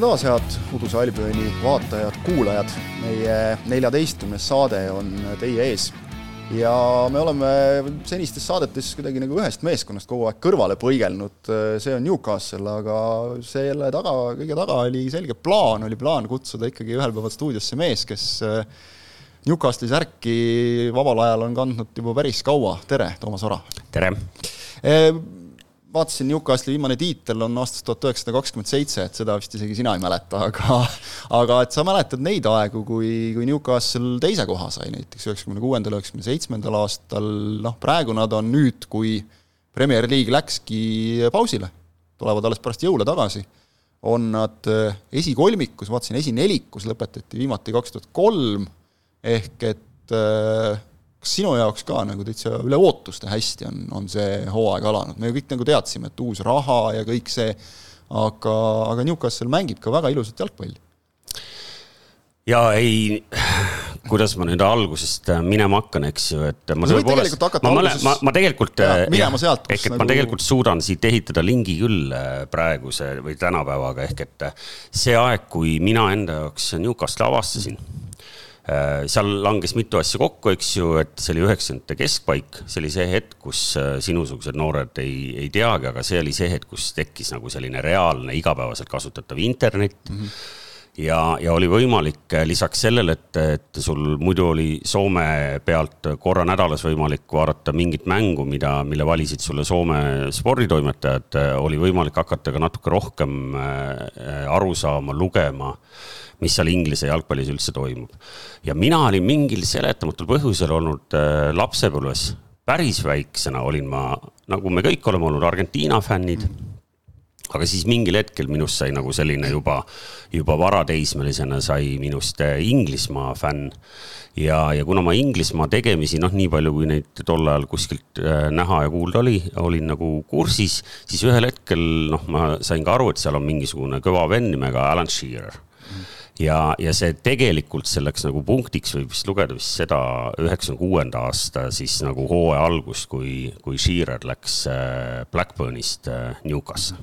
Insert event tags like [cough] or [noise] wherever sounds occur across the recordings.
tere taas, head Uduse Albioni vaatajad, kuulajad. meie neljateistkümnes saade on teie ees ja me oleme senistes saadetes kuidagi nagu ühest meeskonnast kogu aeg kõrvale põigelnud, see on Newcastle, aga selle taga, kõige taga oli selge plaan, oli plaan kutsuda ikkagi ühel päeval stuudiosse mees, kes Newcastle'i särki vabal ajal on kandnud juba päris kaua, tere, Toomas Ora! tere! Vaatasin, Newcastle'i viimane tiitel on aastast tuhat üheksasada kakskümmend seitse, et seda vist isegi sina ei mäleta, aga aga et sa mäletad neid aegu, kui, kui Newcastle teise koha sai näiteks üheksakümne kuuendal, üheksakümne seitsmendal aastal, noh praegu nad on nüüd, kui Premier League läkski pausile, tulevad alles pärast jõule tagasi, on nad esikolmikus, vaatasin, esinelikus lõpetati viimati kaks tuhat kolm, ehk et äh, kas sinu jaoks ka nagu täitsa üle ootuste hästi on, on see hooaeg alanud, me kõik nagu teadsime, et uus raha ja kõik see, aga, aga Newcastle mängib ka väga ilusat jalgpalli. ja ei, kuidas ma nüüd algusest minema hakkan, eks ju, et ma tõepoolest, ma, ma, ma, ma tegelikult, sealt, ehk et nagu... ma tegelikult suudan siit ehitada lingi küll äh, praeguse või tänapäevaga, ehk et äh, see aeg, kui mina enda jaoks Newcastle'i avastasin Äh, seal langes mitu asja kokku, eks ju, et see oli üheksakümnendate keskpaik, see oli see hetk, kus äh, sinusugused noored ei, ei teagi, aga see oli see hetk, kus tekkis nagu selline reaalne igapäevaselt kasutatav internet mm. -hmm ja, ja oli võimalik äh, lisaks sellele, et, et sul muidu oli Soome pealt korra nädalas võimalik vaadata mingit mängu, mida, mille valisid sulle Soome sporditoimetajad, oli võimalik hakata ka natuke rohkem aru saama, lugema mis seal Inglise jalgpallis üldse toimub. ja mina olin mingil seletamatul põhjusel olnud äh, lapsepõlves, päris väiksena olin ma, nagu me kõik oleme olnud Argentiina fännid aga siis mingil hetkel minust sai nagu selline juba, juba varateismelisena sai minust äh, Inglismaa fänn. ja, ja kuna ma Inglismaa tegemisi, noh, nii palju kui neid tol ajal kuskilt äh, näha ja kuulda oli, olin nagu kursis, siis ühel hetkel, noh, ma sain ka aru, et seal on mingisugune kõva vend nimega Alan Shearer mm ja, ja see tegelikult selleks nagu punktiks võib vist lugeda vist seda üheksakümne kuuenda aasta siis nagu hooaja algust, kui, kui Shearer läks äh, Blackburnist äh, Newcasse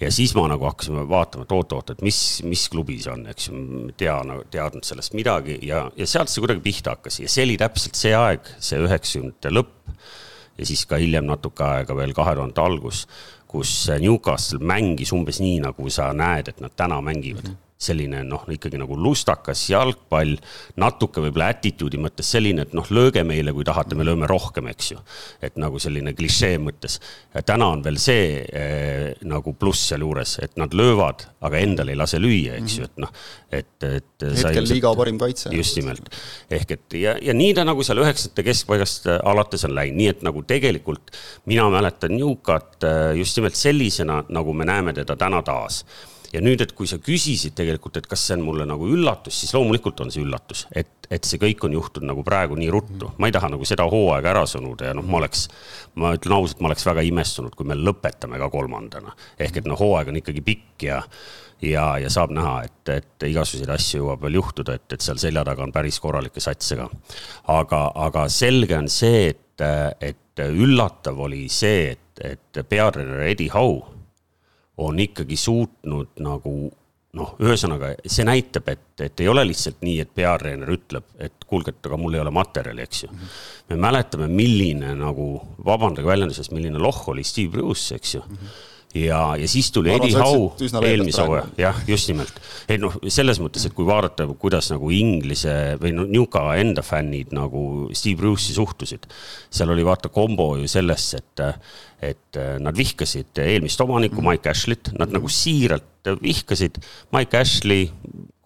ja siis ma nagu hakkasime vaatama, et oot-oot, et mis, mis klubi see on, eks ju, tea, nagu teadnud sellest midagi ja, ja sealt see kuidagi pihta hakkas ja see oli täpselt see aeg, see üheksakümnendate lõpp ja siis ka hiljem natuke aega veel kahe tuhande algus, kus Newcastle mängis umbes nii, nagu sa näed, et nad täna mängivad mm. -hmm selline noh, ikkagi nagu lustakas jalgpall, natuke võib-olla attitude'i mõttes selline, et noh, lööge meile, kui tahate, me lööme rohkem, eks ju. et nagu selline klišee mõttes. täna on veel see eh, nagu pluss sealjuures, et nad löövad, aga endal ei lase lüüa, eks ju, et noh, et, et. hetkel liiga parim kaitse. just nimelt, ehk et ja, ja nii ta nagu seal üheksakümnendate keskpaigast alates on läinud, nii et nagu tegelikult mina mäletan Newcat eh, just nimelt sellisena, nagu me näeme teda täna taas ja nüüd, et kui sa küsisid tegelikult, et kas see on mulle nagu üllatus, siis loomulikult on see üllatus, et, et see kõik on juhtunud nagu praegu nii ruttu. ma ei taha nagu seda hooaega ära sunuda ja noh, ma oleks, ma ütlen ausalt, ma oleks väga imestunud, kui me lõpetame ka kolmandana. ehk et noh, hooaeg on ikkagi pikk ja, ja, ja saab näha, et, et igasuguseid asju jõuab veel juhtuda, et, et seal selja taga on päris korralikke satse ka. aga, aga selge on see, et, et üllatav oli see, et, et peatreener Eddie Howe on ikkagi suutnud nagu noh, ühesõnaga see näitab, et, et ei ole lihtsalt nii, et peatreener ütleb, et kuulge, et aga mul ei ole materjali, eks ju me mäletame, milline nagu, vabandage väljenduse eest, milline lohh oli Steve Bruce, eks ju mm. -hmm ja, ja siis tuli Eddie Howe eelmise hooaja, jah, just nimelt. ei noh, selles mõttes, et kui vaadata, kuidas nagu Inglise või no Newca enda fännid nagu Steve Bruce'i suhtusid, seal oli vaata kombo ju selles, et, et nad vihkasid eelmist omanikku mm. Mike Ashley't, nad nagu siiralt vihkasid. Mike Ashley,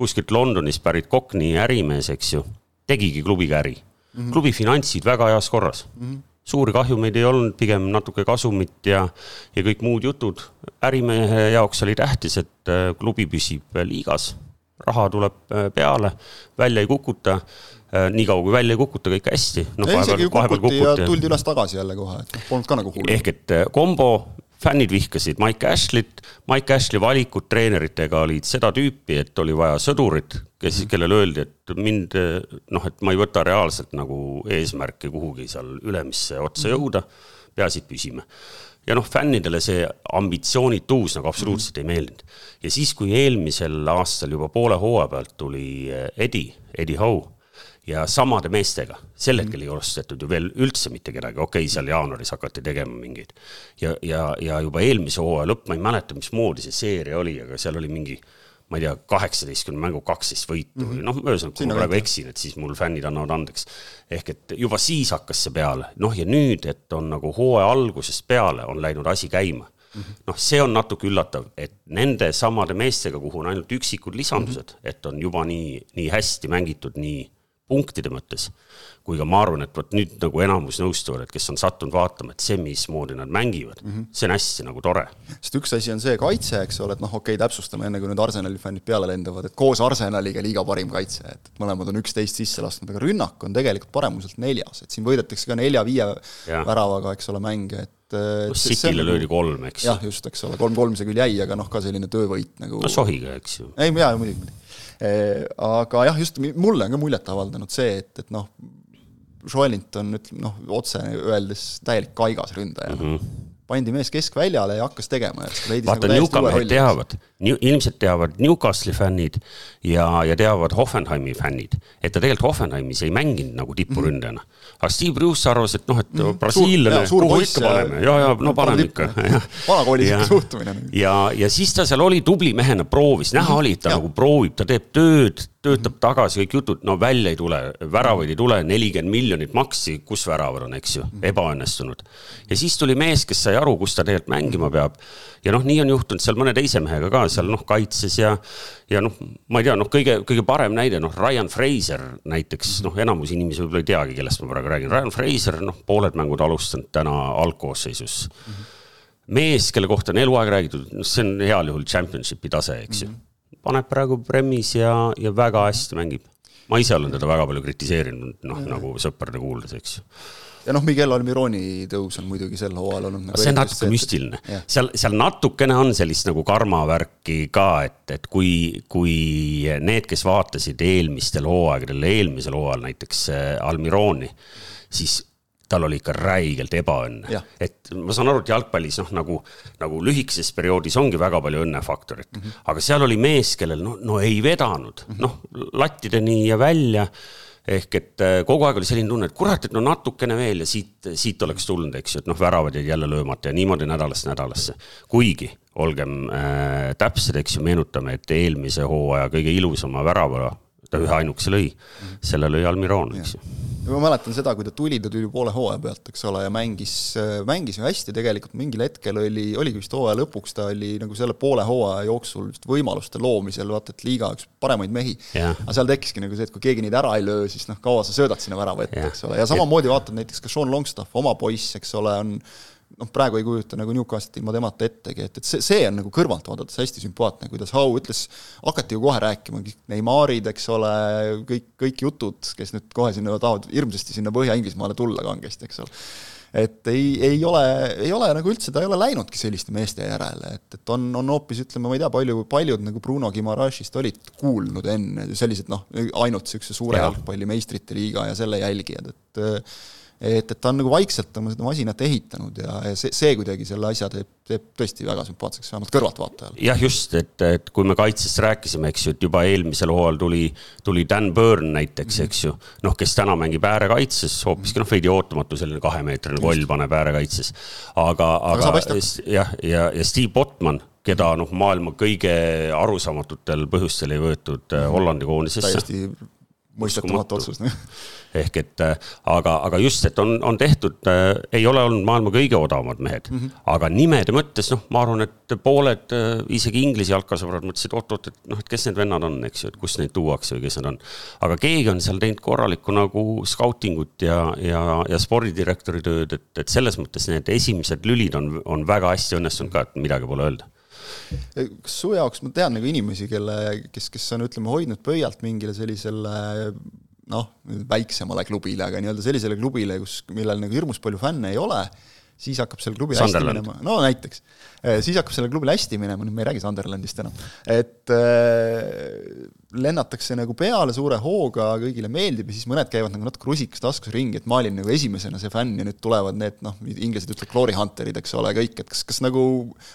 kuskilt Londonist pärit Cockney ärimees, eks ju, tegigi klubiga äri mm. -hmm. klubi finantsid väga heas korras mm. -hmm suuri kahjumeid ei olnud, pigem natuke kasumit ja, ja kõik muud jutud. ärimehe jaoks oli tähtis, et äh, klubi püsib liigas, raha tuleb äh, peale, välja ei kukuta äh, niikaua kui välja ei kukuta, kõik hästi no,. isegi ju kukuti ja tuldi üles tagasi jälle kohe, et noh, polnud ka nagu hull. ehk et kombo fännid vihkasid Mike Ashley't, Mike Ashley valikud treeneritega olid seda tüüpi, et oli vaja sõdurit, kes, mhm. kellele öeldi, et mind noh, et ma ei võta reaalselt nagu eesmärki kuhugi seal ülemisse otsa mhm. jõuda, peaasi, et püsime ja noh, fännidele see ambitsioonituus nagu absoluutselt mm -hmm. ei meeldinud. ja siis, kui eelmisel aastal juba poole hooaja pealt tuli Eddie, Eddie Howe ja samade meestega, sel mhm. hetkel ei ostetud ju veel üldse mitte kedagi, okei okay,, seal jaanuaris hakati tegema mingeid. ja, ja, ja juba eelmise hooaja lõpp, ma ei mäleta, mismoodi see seeria oli, aga seal oli mingi ma ei tea, kaheksateistkümne mängu kaksteist võitu mm -hmm. noh, ühesõnaga, kui ma praegu eksin, et siis mul fännid annavad andeks. ehk et juba siis hakkas see peale, noh ja nüüd, et on nagu hooaja algusest peale on läinud asi käima Mm -hmm. noh, see on natuke üllatav, et nende samade meestega, kuhu on ainult üksikud lisandused mm, -hmm. et on juba nii, nii hästi mängitud, nii punktide mõttes, kui ka ma arvan, et vot nüüd nagu enamus nõustuvad, et kes on sattunud vaatama, et see, mismoodi nad mängivad mm, -hmm. see on hästi nagu tore. sest üks asi on see kaitse, eks ole, et noh, okei okay,, täpsustame enne, kui nüüd Arsenali fännid peale lendavad, et koos Arsenaliga liiga parim kaitse, et mõlemad on üksteist sisse lasknud, aga rünnak on tegelikult paremuselt neljas, et siin võidetakse ka nelja-viie väravaga, eks ole, mänge, et et City'le löödi kolm, eks. jah, just, eks ole, kolm-kolm see küll jäi, aga noh, ka selline töövõit nagu no sohiga, eks ju. ei, jaa, muidugi Eh, aga jah, just mulle on ka muljet avaldanud see, et, et noh, Joelinton ütleme noh, otse öeldes täielik kaigas ründaja mm. -hmm pandi mees keskväljale ja hakkas tegema. vaata, nagu Newcastle'i teavad, ilmselt teavad Newcastle'i fännid ja, ja teavad Hoffenheimi fännid, et ta tegelikult Hoffenheimis ei mänginud nagu tipuründajana mm. -hmm. aga Steve Bruce arvas, et noh, et mm -hmm. brasiillane, kuhu ikka paneme, ja, ja no paneme ikka. vanakoolilik suhtumine. ja, ja siis ta seal oli tubli mehena, proovis, näha oli, et ta ja. nagu proovib, ta teeb tööd, töötab tagasi, kõik jutud, no välja ei tule, väravaid ei tule, nelikümmend miljonit maksi, kus väravad on, eks ju, ebaõnnestunud. ja siis tuli mees, kes sai aru, kus ta tegelikult mängima peab. ja noh, nii on juhtunud seal mõne teise mehega ka seal noh, kaitses ja, ja noh, ma ei tea, noh, kõige, kõige parem näide, noh, Ryan Fraser näiteks, noh, enamus inimesi võib-olla ei teagi, kellest ma praegu räägin, Ryan Fraser, noh, pooled mängud alustanud täna algkoosseisus mm. -hmm. mees, kelle kohta on eluaeg räägitud, noh, see on heal juhul championship'i tase, eks ju mm -hmm paneb praegu premis ja, ja väga hästi mängib. ma ise olen teda väga palju kritiseerinud, noh nagu sõprade kuuldes, eks. Ju ja noh, Miguel Almironi tõus on muidugi sel hooajal olnud nagu see on natuke see, müstiline, seal, seal natukene on sellist nagu karmavärki ka, et, et kui, kui need, kes vaatasid eelmistel hooaegadel, eelmisel hooajal näiteks äh, Almironi, siis tal oli ikka räigelt ebaõnne. et ma saan aru, et jalgpallis noh, nagu, nagu lühikeses perioodis ongi väga palju õnnefaktorit mm, -hmm. aga seal oli mees, kellel no, no ei vedanud mm -hmm., noh, lattideni ja välja ehk et äh, kogu aeg oli selline tunne, et kurat, et no natukene veel ja siit, siit oleks tulnud, eks ju, et noh, väravad jäid jälle löömata ja niimoodi nädalast nädalasse. kuigi, olgem äh, täpsed, eks ju, meenutame, et eelmise hooaja kõige ilusama värava ta ühe ainukese lõi, selle lõi Almiron, eks ju. ma mäletan seda, kui ta tuli, ta tuli poole hooaja pealt, eks ole, ja mängis, mängis ju hästi. Tegelikult, mingil hetkel oli, oligi vist hooaja lõpuks, ta oli nagu selle poole hooaja jooksul just võimaluste loomisel, vaata et liiga üks paremaid mehi. aga seal tekkiski nagu see, et kui keegi neid ära ei löö, siis noh, kaua sa söödad sinna värava ette, eks ole, ja samamoodi vaatad näiteks ka Sean Longstaff, oma poiss, eks ole, on noh, praegu ei kujuta nagu Newcastle'i ilma temata ettegi, et, et see, see on nagu kõrvalt vaadates hästi sümpaatne, kuidas Hau ütles, hakati ju kohe rääkima, kõik Neymarid, eks ole, kõik, kõik jutud, kes nüüd kohe sinna tahavad hirmsasti sinna Põhja-Inglismaale tulla kangesti, eks ole. et ei, ei ole, ei ole nagu üldse, ta ei ole läinudki selliste meeste järele, et, et on, on hoopis ütleme, ma ei tea, palju, paljud nagu Bruno Gimarashist olid kuulnud enne, sellised noh, ainult niisuguse suure jalgpalli meistrite liiga ja selle jälgijad, et et, et ta on nagu vaikselt oma seda masinat ehitanud ja, ja see, see kuidagi selle asja teeb, teeb tõesti väga sümpaatseks, vähemalt kõrvaltvaatajale. jah, just, et, et kui me kaitsest rääkisime, eks ju, et juba eelmisel hooajal tuli, tuli Dan Burn näiteks -hmm. eks ju. noh, kes täna mängib äärekaitses, hoopiski noh, veidi ootamatu selline kahemeetrine koll paneb äärekaitses. aga, aga jah, ja, ja Steve Botman keda noh, maailma kõige arusaamatutel põhjustel ei võetud mm -hmm. Hollandi koondisesse. täiesti mõistetamatu otsus ehk et äh, aga, aga just, et on, on tehtud äh,, ei ole olnud maailma kõige odavamad mehed mm, -hmm. aga nimede mõttes noh, ma arvan, et pooled äh, isegi Inglise jalkasõbrad mõtlesid oot-oot, et noh, et kes need vennad on, eks ju, et kust neid tuuakse või kes nad on. aga keegi on seal teinud korralikku nagu skautingut ja, ja, ja spordidirektori tööd, et, et selles mõttes need esimesed lülid on, on väga hästi õnnestunud ka, et midagi pole öelda kas su jaoks, ma tean nagu inimesi, kelle, kes, kes on, ütleme, hoidnud pöialt mingile sellisele noh, väiksemale klubile, aga nii-öelda sellisele klubile, kus, millel nagu hirmus palju fänne ei ole, siis hakkab sellel klubil hästi minema, no näiteks, siis hakkab sellel klubil hästi minema, nüüd me ei räägi Sunderlandist enam, et äh, lennatakse nagu peale suure hooga, kõigile meeldib ja siis mõned käivad nagu natuke rusikas taskus ringi, et ma olin nagu esimesena see fänn ja nüüd tulevad need noh, inglased ütlevad glory hunter'id, eks ole, kõik, et kas, kas nagu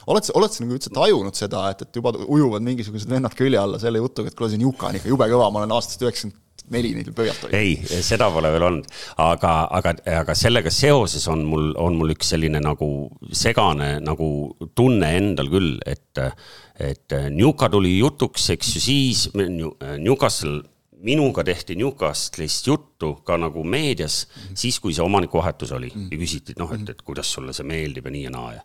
oled sa, oled sa nagu üldse tajunud seda, et, et juba ujuvad mingisugused vennad külje alla selle jutuga, et kuule, see Njuka on ikka jube kõva, ma olen aastast üheksakümmend neli neil pöialt oli. ei, seda pole veel olnud, aga, aga, aga sellega seoses on mul, on mul üks selline nagu segane nagu tunne endal küll, et, et Newca tuli jutuks, eks ju, siis Newcastle minuga tehti Newcastle'ist juttu ka nagu meedias mm, -hmm. siis kui see omanikuvahetus oli mm -hmm. ja küsiti, et noh, et, et kuidas sulle see meeldib ja nii ja naa ja.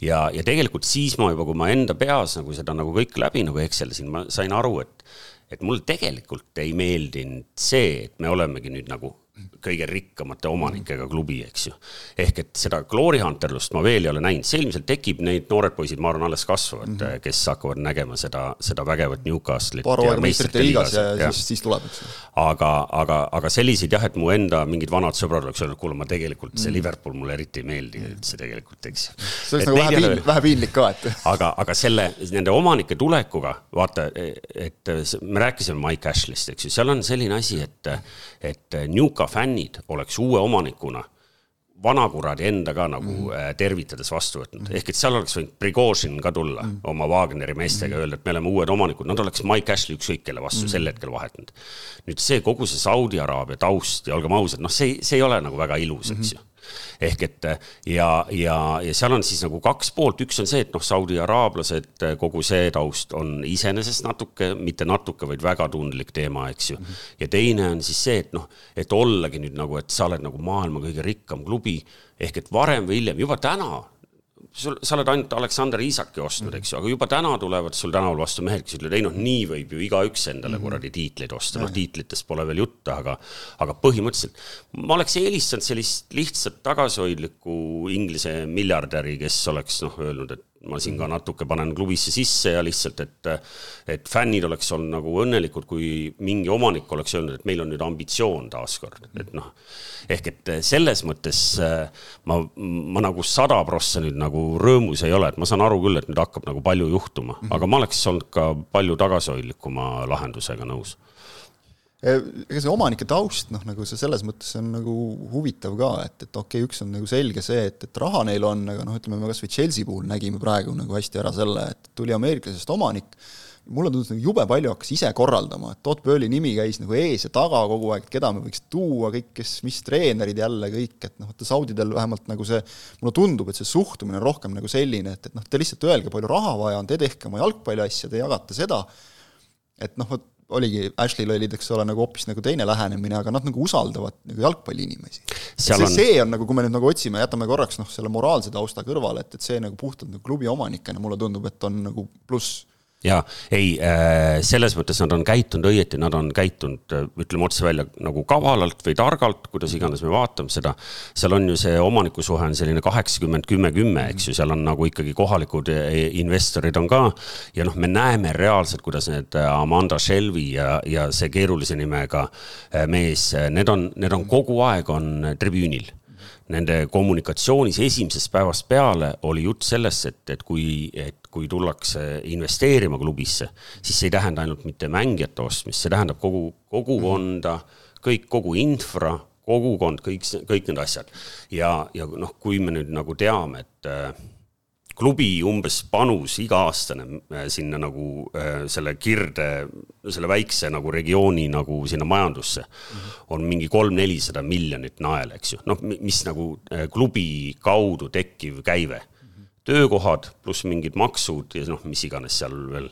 ja, ja tegelikult siis ma juba, kui ma enda peas nagu seda nagu kõik läbi nagu Excelisin, ma sain aru, et et mulle tegelikult ei meeldinud see, et me olemegi nüüd nagu kõige rikkamate omanikega klubi, eks ju. ehk et seda glory hunterlust ma veel ei ole näinud, see ilmselt tekib, neid noored poisid, ma arvan, alles kasvavad mm, -hmm. kes hakkavad nägema seda, seda vägevat Newcastle'it. paar hooaega meistrite liigas ja, ja siis, siis tuleb, eks ju. aga, aga, aga selliseid jah, et mu enda mingid vanad sõbrad oleks öelnud, kuule, ma tegelikult see mm -hmm. Liverpool mulle eriti ei meeldi üldse tegelikult, eks ju. see oleks nagu vähe piinlik, vähe piinlik ka, et. [laughs] aga, aga selle, nende omanike tulekuga, vaata, et me rääkisime Mike Ashley'st, eks ju, seal on selline asi, et, et Newca fännid oleks uue omanikuna vanakuradi enda ka nagu mm tervitades vastu võtnud mm, -hmm. ehk et seal oleks võinud Prigožin ka tulla mm oma Wagneri meestega ja -hmm. öelda, et me oleme uued omanikud, nad oleks Mike Ashley ükskõik kelle vastu mm sel hetkel vahetanud. nüüd see kogu see Saudi Araabia taust ja olgem ausad, noh, see, see ei ole nagu väga ilus, eks mm -hmm. Ehk et ja, ja, ja seal on siis nagu kaks poolt, üks on see, et noh, Saudi araablased, kogu see taust on iseenesest natuke, mitte natuke, vaid väga tundlik teema, eks ju. Ja teine on siis see, et noh, et ollagi nüüd nagu, et sa oled nagu maailma kõige rikkam klubi. Ehk et varem või hiljem, juba täna sul, sa oled ainult Aleksander Iisaki ostnud, eks ju, aga juba täna tulevad sul tänaval vastu mehed, kes ütlevad, ei noh, nii võib ju igaüks endale mhm. kuradi tiitleid osta, noh tiitlitest pole veel juttu, aga aga põhimõtteliselt ma oleks eelistanud sellist lihtsat tagasihoidlikku Inglise miljardäri, kes oleks noh, öelnud, et ma siin ka natuke panen klubisse sisse ja lihtsalt, et, et fännid oleks olnud nagu õnnelikud, kui mingi omanik oleks öelnud, et meil on nüüd ambitsioon taaskord, et noh. ehk et selles mõttes äh, ma, ma nagu sada prossa nüüd nagu rõõmus ei ole, et ma saan aru küll, et nüüd hakkab nagu palju juhtuma, aga ma oleks olnud ka palju tagasihoidlikuma lahendusega nõus ega see omanike taust, noh, nagu see selles mõttes on nagu huvitav ka, et, et okei okay,, üks on nagu selge see, et, et raha neil on, aga noh, ütleme me kas või Chelsea puhul nägime praegu nagu hästi ära selle, et tuli ameeriklasest omanik, mulle tundus nagu jube palju hakkas ise korraldama, et Todd Burley nimi käis nagu ees ja taga kogu aeg, et keda me võiks tuua, kõik, kes, mis treenerid jälle kõik, et noh, vaata Saudidel vähemalt nagu see, mulle tundub, et see suhtumine on rohkem nagu selline, et, et noh, te lihtsalt öelge, palju raha vaja on, te tehke oma jalgpalliasja, te jagate seda, et noh, vot oligi, Ashley'l olid, eks ole, nagu hoopis nagu teine lähenemine, aga nad nagu usaldavad nagu jalgpalliinimesi. see, on... see on nagu, kui me nüüd nagu otsime, jätame korraks noh, selle moraalse tausta kõrvale, et, et see nagu puhtalt nagu klubi omanikena mulle tundub, et on nagu pluss ja ei, äh, selles mõttes nad on käitunud õieti, nad on käitunud, äh, ütleme otse välja nagu kavalalt või targalt, kuidas iganes me vaatame seda. seal on ju see omanikusuhe on selline kaheksakümmend, kümme, kümme, eks ju, seal on nagu ikkagi kohalikud äh, investorid on ka. ja noh, me näeme reaalselt, kuidas need Amanda Shelby ja, ja see keerulise nimega mees, need on, need on kogu aeg on tribüünil nende kommunikatsioonis esimesest päevast peale oli jutt sellest, et, et kui, et kui tullakse investeerima klubisse, siis see ei tähenda ainult mitte mängijate ostmist, see tähendab kogu, kogukonda, kõik, kogu infra, kogukond, kõik, kõik need asjad. ja, ja noh, kui me nüüd nagu teame, et äh, klubi umbes panus iga-aastane äh, sinna nagu äh, selle kirde, selle väikse nagu regiooni nagu sinna majandusse on mingi kolm-nelisada miljonit naela, eks ju, noh, mis nagu klubi kaudu tekkiv käive töökohad pluss mingid maksud ja noh, mis iganes seal veel.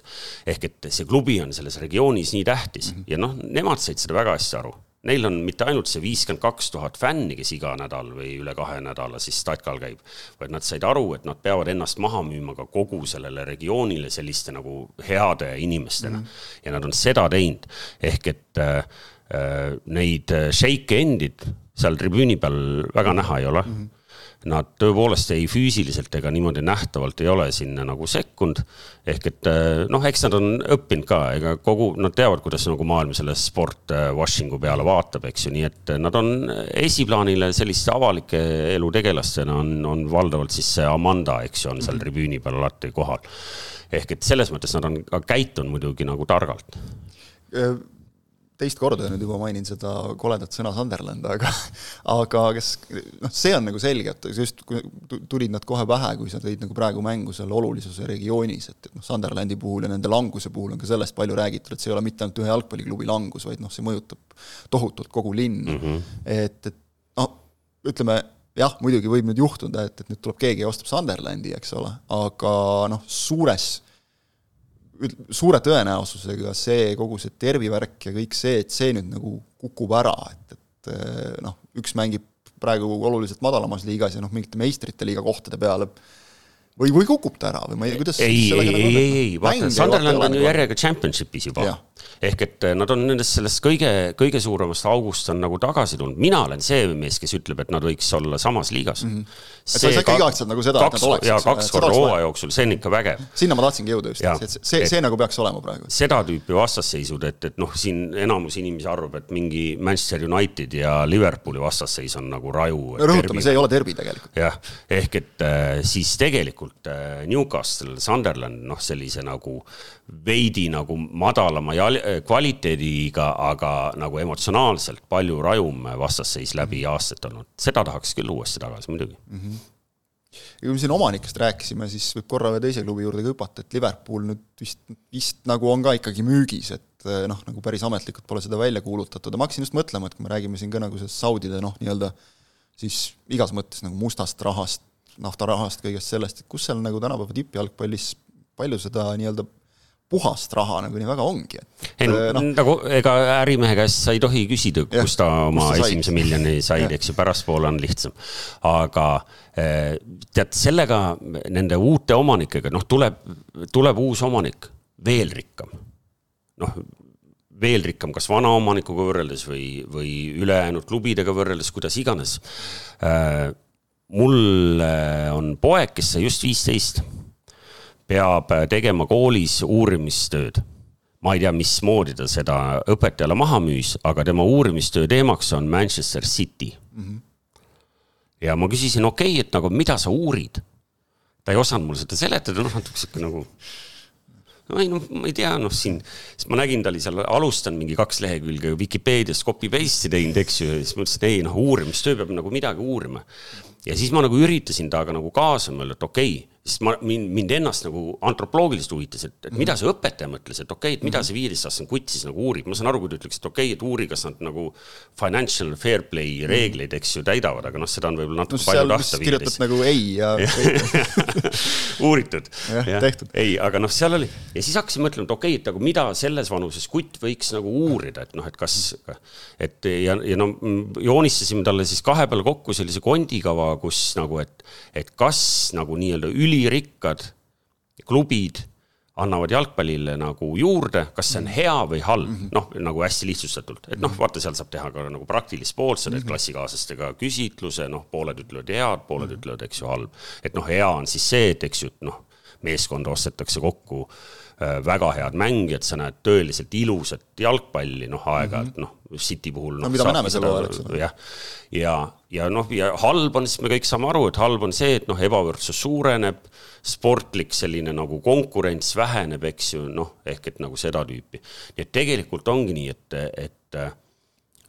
ehk et see klubi on selles regioonis nii tähtis mm -hmm. ja noh, nemad said seda väga hästi aru. Neil on mitte ainult see viiskümmend kaks tuhat fänni, kes iga nädal või üle kahe nädala siis statkal käib, vaid nad said aru, et nad peavad ennast maha müüma ka kogu sellele regioonile selliste nagu heade inimestena mm. -hmm. ja nad on seda teinud, ehk et äh, äh neid shake end'id seal tribüüni peal väga näha ei ole mm. -hmm nad tõepoolest ei füüsiliselt ega niimoodi nähtavalt ei ole sinna nagu sekkunud. ehk et äh, noh, eks nad on õppinud ka, ega kogu, nad teavad, kuidas nagu maailm selle sport washing'u peale vaatab, eks ju, nii et nad on esiplaanile selliste avalike elu tegelastena on, on valdavalt siis see Amanda, eks ju, on seal tribüüni peal alati kohal. ehk et selles mõttes nad on ka käitunud muidugi nagu targalt teist korda nüüd juba mainin seda koledat sõna Sunderland, aga [laughs] aga kas noh, see on nagu selge, et just tulid nad kohe pähe, kui sa tõid nagu praegu mängu selle olulisuse regioonis, et, et noh, Sunderlandi puhul ja nende languse puhul on ka sellest palju räägitud, et see ei ole mitte ainult ühe jalgpalliklubi langus, vaid noh, see mõjutab tohutult kogu linna mm. -hmm. et, et noh, ütleme jah, muidugi võib nüüd juhtuda, et, et nüüd tuleb keegi ja ostab Sunderlandi, eks ole, aga noh, suures suure tõenäosusega see, kogu see tervivärk ja kõik see, et see nüüd nagu kukub ära, et, et eh, noh, üks mängib praegu oluliselt madalamas liigas ja noh, mingite meistrite liiga kohtade peale või, või kukub ta ära või ma ei kuidas ei, ei, nagu ei, ei, ei, vaata, Sunderland on ju järjega championship'is juba ehk et eh, nad on nendest sellest kõige, kõige suuremast august on nagu tagasi tulnud, mina olen see mees, kes ütleb, et nad võiks olla samas liigas mm. -hmm. et sa ei saa ikka igatseda nagu seda, et nad oleks. jaa, kaks korda hooaja jooksul, see on ikka vägev. sinna ma tahtsingi jõuda just, et see, see, see nagu peaks olema praegu. seda tüüpi vastasseisud, et, et noh, siin enamus inimesi arvab, et mingi Manchester United ja Liverpooli vastasseis on nagu raju. no rõhutame, see ei ole derbi tegelikult. jah, ehk et äh, siis tegelikult äh, Newcastle, Sunderland, noh, sellise nagu veidi nagu madalama jal-, kvaliteediga, aga nagu emotsionaalselt palju rajum vastasseis läbi aastate olnud. seda tahaks küll uuesti tagasi muidugi mm. -hmm ja kui me siin omanikest rääkisime, siis võib korra ühe teise klubi juurde ka hüpata, et Liverpool nüüd vist, vist nagu on ka ikkagi müügis, et noh, nagu päris ametlikult pole seda välja kuulutatud ja ma hakkasin just mõtlema, et kui me räägime siin ka nagu sellest Saudide noh, nii-öelda siis igas mõttes nagu mustast rahast, naftarahast, kõigest sellest, et kus seal nagu tänapäeva tippjalgpallis palju seda nii-öelda puhast raha nagu nii väga ongi, et ei no, nagu ega ärimehe käest sa ei tohi küsida, kust ta oma ta esimese miljoni sai, eks ju, pärastpoole on lihtsam. aga eh, tead, sellega nende uute omanikega, noh, tuleb, tuleb uus omanik, veel rikkam. noh, veel rikkam, kas vana omanikuga võrreldes või, või ülejäänud klubidega võrreldes, kuidas iganes. Mul on poeg, kes sai just viisteist peab tegema koolis uurimistööd. ma ei tea, mismoodi ta seda õpetajale maha müüs, aga tema uurimistöö teemaks on Manchester City mm. -hmm. ja ma küsisin, okei okay,, et nagu mida sa uurid? ta ei osanud mulle seda seletada, noh, natuke sihuke nagu no ei noh, ma ei tea, noh siin, siis ma nägin, ta oli seal alustanud mingi kaks lehekülge Vikipeediast copy paste'i teinud, eks ju, ja siis ma ütlesin, et ei noh, uurimistöö peab nagu midagi uurima. Ja siis ma nagu üritasin temaga nagu kaasa mõelda, et okei okay,, sest ma, mind, mind ennast nagu antropoloogiliselt huvitas, et, et mida see õpetaja mõtles, et okei okay,, et mida see viieteistaastane kutt siis nagu uurib, ma saan aru, kui ta ütleks, et okei okay,, et uuri, kas nad nagu financial fair play reegleid, eks ju, täidavad, aga noh, seda on võib-olla natuke no, palju tahta. kirjutad nagu ei ja [laughs] uuritud. tehtud. ei, aga noh, seal oli ja siis hakkasin mõtlema, et okei okay,, et nagu mida selles vanuses kutt võiks nagu uurida, et noh, et kas, et ja, ja no joonistasime talle siis kahe peale kokku sellise kondikava, kus nagu, et, et kas nagu nii-öelda üli ülirikkad klubid annavad jalgpallile nagu juurde, kas see on mhm. hea või halb mm -hmm., noh, nagu hästi lihtsustatult, et noh, vaata, seal saab teha ka nagu praktilist poolt, sa teed mm -hmm. klassikaaslastega küsitluse, noh, pooled ütlevad head, pooled mm -hmm. ütlevad, eks ju, halb. et noh, hea on siis see, et eks ju, noh, meeskonda ostetakse kokku äh, väga head mängijad, sa näed tõeliselt ilusat jalgpalli, noh, aeg-ajalt mm -hmm. noh, City puhul no,. no mida me näeme sel hooajal, eks ole. jah, ja, ja, ja noh, ja halb on, siis me kõik saame aru, et halb on see, et noh, ebavõrdsus suureneb, sportlik selline nagu konkurents väheneb, eks ju, noh, ehk et nagu seda tüüpi. nii et tegelikult ongi nii, et, et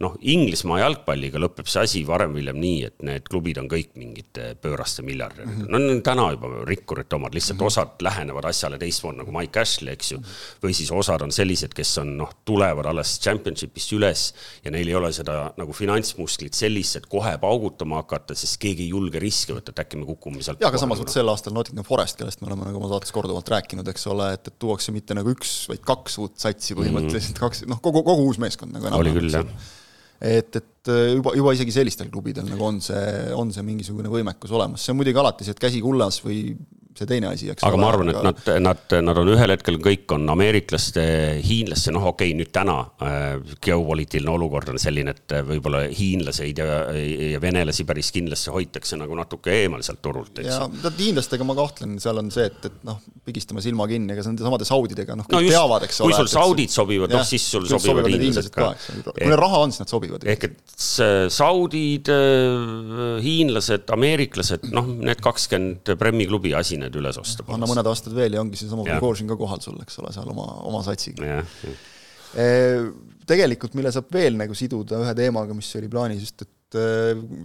noh, Inglismaa jalgpalliga lõpeb see asi varem või hiljem nii, et need klubid on kõik mingite pööraste miljardärid mm. -hmm. no need on täna juba rikkurite omad, lihtsalt mm -hmm. osad lähenevad asjale teistmoodi nagu Mike Ashley, eks ju mm. -hmm. või siis osad on sellised, kes on noh, tulevad alles championship'ist üles ja neil ei ole seda nagu finantsmusklit sellist, et kohe paugutama hakata, sest keegi ei julge riske võtta, et äkki me kukume sealt. jaa, aga samas vot sel aastal Nottingham Forest, kellest me oleme nagu oma saates korduvalt rääkinud, eks ole, et, et tuuakse mitte nagu üks, vaid kaks uut satsi põhimõtteliselt mm, -hmm. kaks, noh, kogu, kogu uus meeskond nagu enam. oli küll, jah et, et äh, juba, juba isegi sellistel klubidel nagu on see, on see mingisugune võimekus olemas, see on muidugi alati see, et käsi kullas või see teine asi, eks aga ole, ma arvan, et nad, nad, nad on ühel hetkel kõik on ameeriklaste, hiinlaste, noh, okei okay,, nüüd täna äh, geopoliitiline olukord on selline, et võib-olla hiinlaseid ja, ja venelasi päris kindlasti hoitakse nagu natuke eemal sealt turult, eks. ja hiinlastega ma kahtlen, seal on see, et, et noh, pigistame silma kinni, ega nende samade saudidega, noh, kõik no just, teavad, eks ole. kui sul saudid sobivad, noh siis sul sobivad, sobivad hiinlased ka. kui neil raha on, siis nad sobivad. ehk et saudid, äh, hiinlased, ameeriklased, noh, need kakskümmend Premi klubi asi need üles osta. anna mõned aastad veel ja ongi seesama Prigožin ka kohal sul, eks ole, seal oma, oma satsiga. tegelikult, mille saab veel nagu siduda ühe teemaga, mis oli plaanis just, et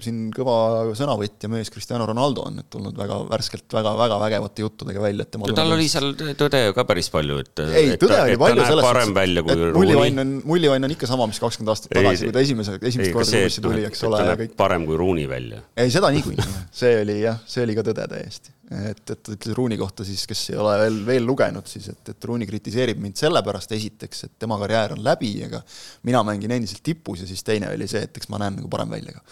siin kõva sõnavõtja mees Cristiano Ronaldo on nüüd tulnud väga värskelt väga-väga vägevate juttudega välja, et tema tal oli seal tõde ju ka päris palju, et ei, tõde oli palju selles suhtes, et mullivann on, mullivann on ikka sama, mis kakskümmend aastat tagasi, kui ta esimese, esimest korda klubisse tuli, eks ole. parem kui Ruuni välja. ei, seda niikuinii, see oli jah, see oli ka tõde täiesti et, et ta ütles Ruuni kohta siis, kes ei ole veel, veel lugenud, siis et, et Ruuni kritiseerib mind sellepärast esiteks, et tema karjäär on läbi, aga mina mängin endiselt tipus ja siis teine oli see, et eks ma näen nagu parem välja ka.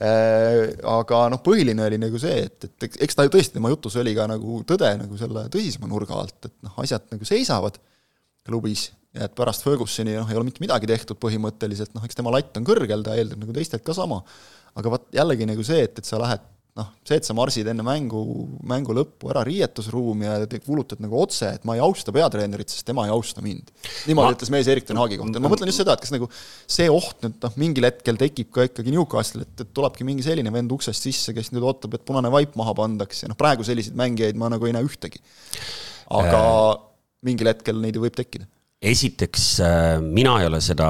Äh, aga noh, põhiline oli nagu see, et, et eks ta ju tõesti, tema jutus oli ka nagu tõde nagu selle tõsisema nurga alt, et noh, asjad nagu seisavad klubis ja et pärast Fergusoni noh, ei ole mitte midagi tehtud põhimõtteliselt, noh, eks tema latt on kõrgel, ta eeldab nagu teistelt ka sama, aga vot jällegi nagu see, et, et sa lähed noh, see, et sa marsid enne mängu, mängu lõppu ära riietusruumi ja kuulutad nagu otse, et ma ei austa peatreenerit, sest tema ei austa mind. niimoodi ma... ütles mees Erik Ten Hagi kohta, ma mõtlen just seda, et kas nagu see oht nüüd noh, mingil hetkel tekib ka ikkagi Newcastle'il, et, et tulebki mingi selline vend uksest sisse, kes nüüd ootab, et punane vaip maha pandakse, noh praegu selliseid mängijaid ma nagu ei näe ühtegi. aga äh... mingil hetkel neid võib tekkida esiteks äh, mina ei ole seda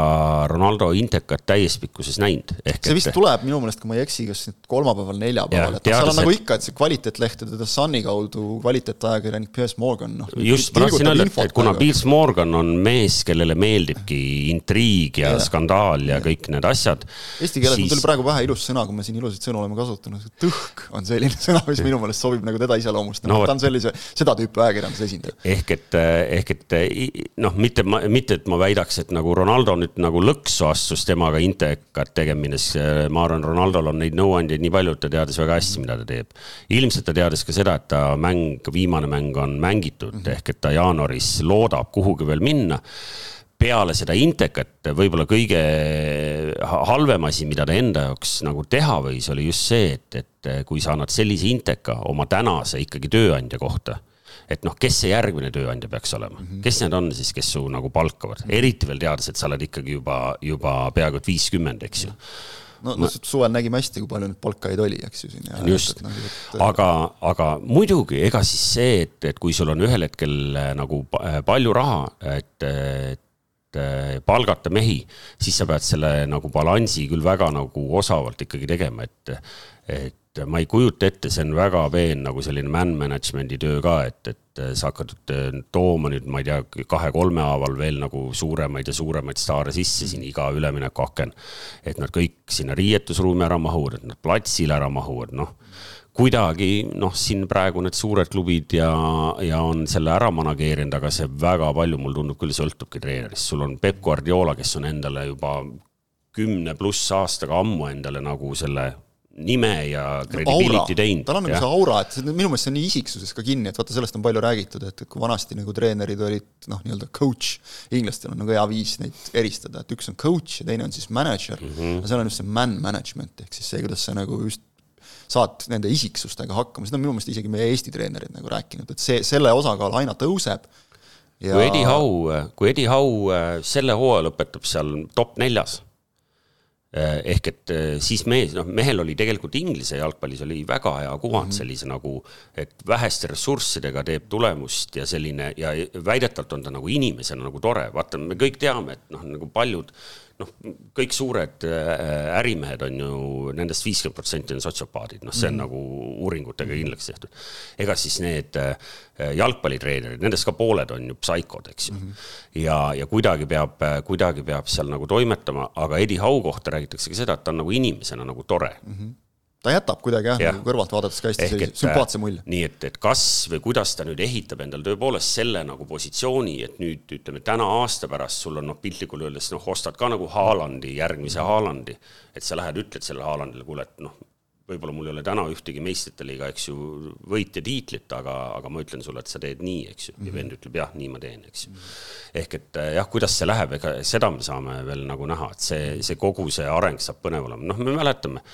Ronaldo intekat täiespikkuses näinud. see vist et... tuleb minu meelest, kui ma ei eksi, kas nüüd kolmapäeval, neljapäeval, et noh, seal on nagu ikka, et see kvaliteetlehtede The Sunni kaudu kvaliteetajakirjanik Piers Morgan, noh. just, ma tahtsin öelda, et, et kuna Piers Morgan on mees, kellele meeldibki intriig ja, ja skandaal ja, ja kõik need asjad. Eesti keeles siis... mul tuli praegu pähe ilus sõna, kui me siin ilusaid sõnu oleme kasutanud, tõhk on selline [laughs] sõna, mis minu meelest sobib nagu teda iseloomustama no,, ta on sellise, seda tüüpi ajakirjanduse esindaja. ehk et, ehk et noh, mitte mitte ma, mitte et ma väidaks, et nagu Ronaldo nüüd nagu lõksu astus temaga intekat tegemine, siis ma arvan, Ronaldol on neid nõuandjaid nii palju, et ta teadis väga hästi, mida ta teeb. ilmselt ta teadis ka seda, et ta mäng, viimane mäng on mängitud -hmm. ehk et ta jaanuaris loodab kuhugi veel minna peale seda intekat võib-olla kõige halvem asi, mida ta enda jaoks nagu teha võis, oli just see, et, et kui sa annad sellise inteka oma tänase ikkagi tööandja kohta et noh, kes see järgmine tööandja peaks olema -hmm. kes need on siis, kes su nagu palkavad, eriti veel teades, et sa oled ikkagi juba, juba peaaegu et viiskümmend, eks ju no, no suvel nägime hästi, kui palju neid palkajaid oli, eks ju siin. just, nagu, aga, aga muidugi, ega siis see, et, et kui sul on ühel hetkel äh, nagu äh, palju raha, et, et äh, palgata mehi, siis sa pead selle nagu balansi küll väga nagu osavalt ikkagi tegema, et, et et ma ei kujuta ette, see on väga peen nagu selline man management'i töö ka, et, et sa hakkad tooma nüüd, ma ei tea, kahe-kolme haaval veel nagu suuremaid ja suuremaid staare sisse siin iga üleminekuaken. et nad kõik sinna riietusruumi ära mahuvad, et nad platsile ära mahuvad, noh kuidagi noh, siin praegu need suured klubid ja, ja on selle ära manageerinud, aga see väga palju, mulle tundub küll, sõltubki treenerist. sul on Peep Guardiola, kes on endale juba kümne pluss aastaga ammu endale nagu selle nime ja credibility teinud. tal on nagu see aura, et see, minu meelest see on nii isiksuses ka kinni, et vaata, sellest on palju räägitud, et, et kui vanasti nagu treenerid olid noh, nii-öelda coach, inglastel on nagu hea viis neid eristada, et üks on coach ja teine on siis manager mm, -hmm. ja seal on just see man management, ehk siis see, kuidas sa nagu just saad nende isiksustega hakkama, seda on minu meelest isegi meie Eesti treenerid nagu rääkinud, et see, selle osakaal aina tõuseb ja.... kui Eddie Howe, kui Eddie Howe äh, selle hooaja lõpetab seal top neljas ehk et äh, siis mees, noh, mehel oli tegelikult Inglise jalgpallis oli väga hea kuvand mm -hmm. sellise nagu, et väheste ressurssidega teeb tulemust ja selline ja väidetavalt on ta nagu inimesena nagu tore, vaata, me kõik teame, et noh, nagu paljud noh, kõik suured äh, ärimehed on ju nendest, nendest viiskümmend protsenti on sotsiopaadid, noh, see on mm nagu uuringutega kindlaks tehtud. ega siis need äh, jalgpallitreenerid, nendest ka pooled on ju psaikod, eks ju mm. -hmm. ja, ja kuidagi peab, kuidagi peab seal nagu toimetama, aga Eddie Howe kohta räägitakse ka seda, et ta on nagu inimesena nagu tore mm. -hmm ta jätab kuidagi jah ja. nagu kõrvalt vaadates ka hästi sellise äh, sümpaatse mulje. nii et, et kas või kuidas ta nüüd ehitab endale tõepoolest selle nagu positsiooni, et nüüd ütleme täna aasta pärast sul on noh, piltlikult öeldes noh, ostad ka nagu Haalandi, järgmise Haalandi, et sa lähed, ütled sellele Haalandile, kuule, et noh, võib-olla mul ei ole täna ühtegi meistrite liiga, eks ju, võitja tiitlit, aga, aga ma ütlen sulle, et sa teed nii, eks ju, ja vend ütleb jah, nii ma teen, eks ju. ehk et eh, jah, kuidas see läheb, ega seda me saame veel nagu näha, et see, see kogu see areng saab põnev olema, noh, me mäletame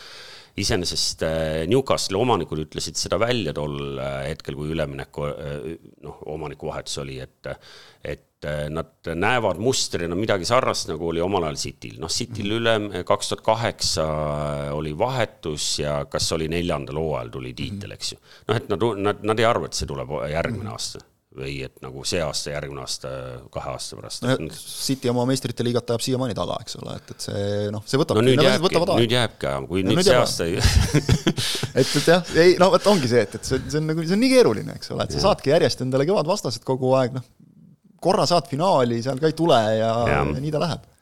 iseenesest eh, Newcastle'i omanikud ütlesid seda välja tol eh, hetkel, kui ülemineku noh, omanikuvahetus oli, et, et nad näevad mustrina midagi sarnast, nagu oli omal ajal Cityl. noh, Cityl üle kaks tuhat kaheksa oli vahetus ja kas oli neljandal hooajal tuli tiitel, eks ju. noh, et nad, nad, nad ei arva, et see tuleb järgmine aasta või et nagu see aasta, järgmine aasta, kahe aasta pärast no,. City oma meistrite liigat ajab siiamaani taga, eks ole, et, et see noh, see võtab. no nüüd jääbki, nüüd jääbki, kui ja nüüd, nüüd see aasta ei [laughs] et, et jah, ei no vot ongi see, et, et see, see on nagu, see on nii keeruline, eks ole, et sa ja. saadki järjest endale kõvad vastased kogu aeg, noh, korra saad finaali, seal ka ei tule ja, ja. ja nii ta läheb Äh,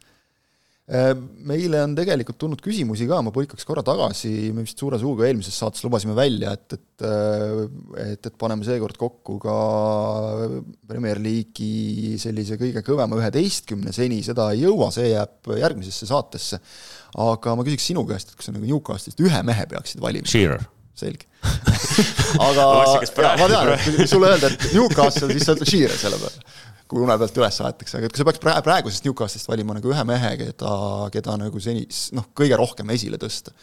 meile on tegelikult tulnud küsimusi ka, ma põikaks korra tagasi, me vist suure suuga eelmises saates lubasime välja, et, et äh, et, et paneme seekord kokku ka Premier League'i sellise kõige kõvema üheteistkümne, seni seda ei jõua, see jääb järgmisesse saatesse. aga ma küsiks sinu käest, et kui sa nagu Newcastle'ist ühe mehe peaksid valima. Shearer selge [laughs] aga ma, ma tean, kui sulle öelda, et Newcastle, siis sa ütled Shearer selle peale kui une pealt üles aetakse, aga et kui sa peaks praegu, praegusest Newcastle'ist valima nagu ühe mehe, keda, keda nagu seni noh, kõige rohkem esile tõsta?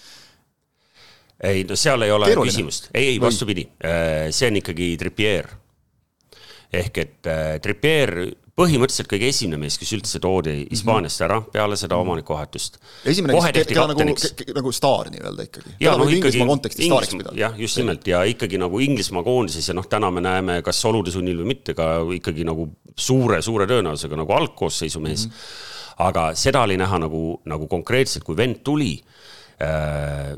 ei no seal ei ole Keeruline. küsimust, ei, ei vastupidi, äh, see on ikkagi Trippier. ehk et äh, Trippier põhimõtteliselt kõige esimene mees, kes üldse toodi mhm. Hispaaniast ära peale seda mhm. omanikuvahetust. esimene, kes, keda nagu, nagu staar nii-öelda ikkagi. ja noh, ikkagi Inglismaa, jah, just nimelt ja ikkagi nagu Inglismaa koondises ja noh, täna me näeme, kas olude sunnil või mitte, ka ikkagi nagu suure-suure tõenäosusega nagu algkoosseisu mees mm. -hmm. aga seda oli näha nagu, nagu konkreetselt, kui vend tuli äh,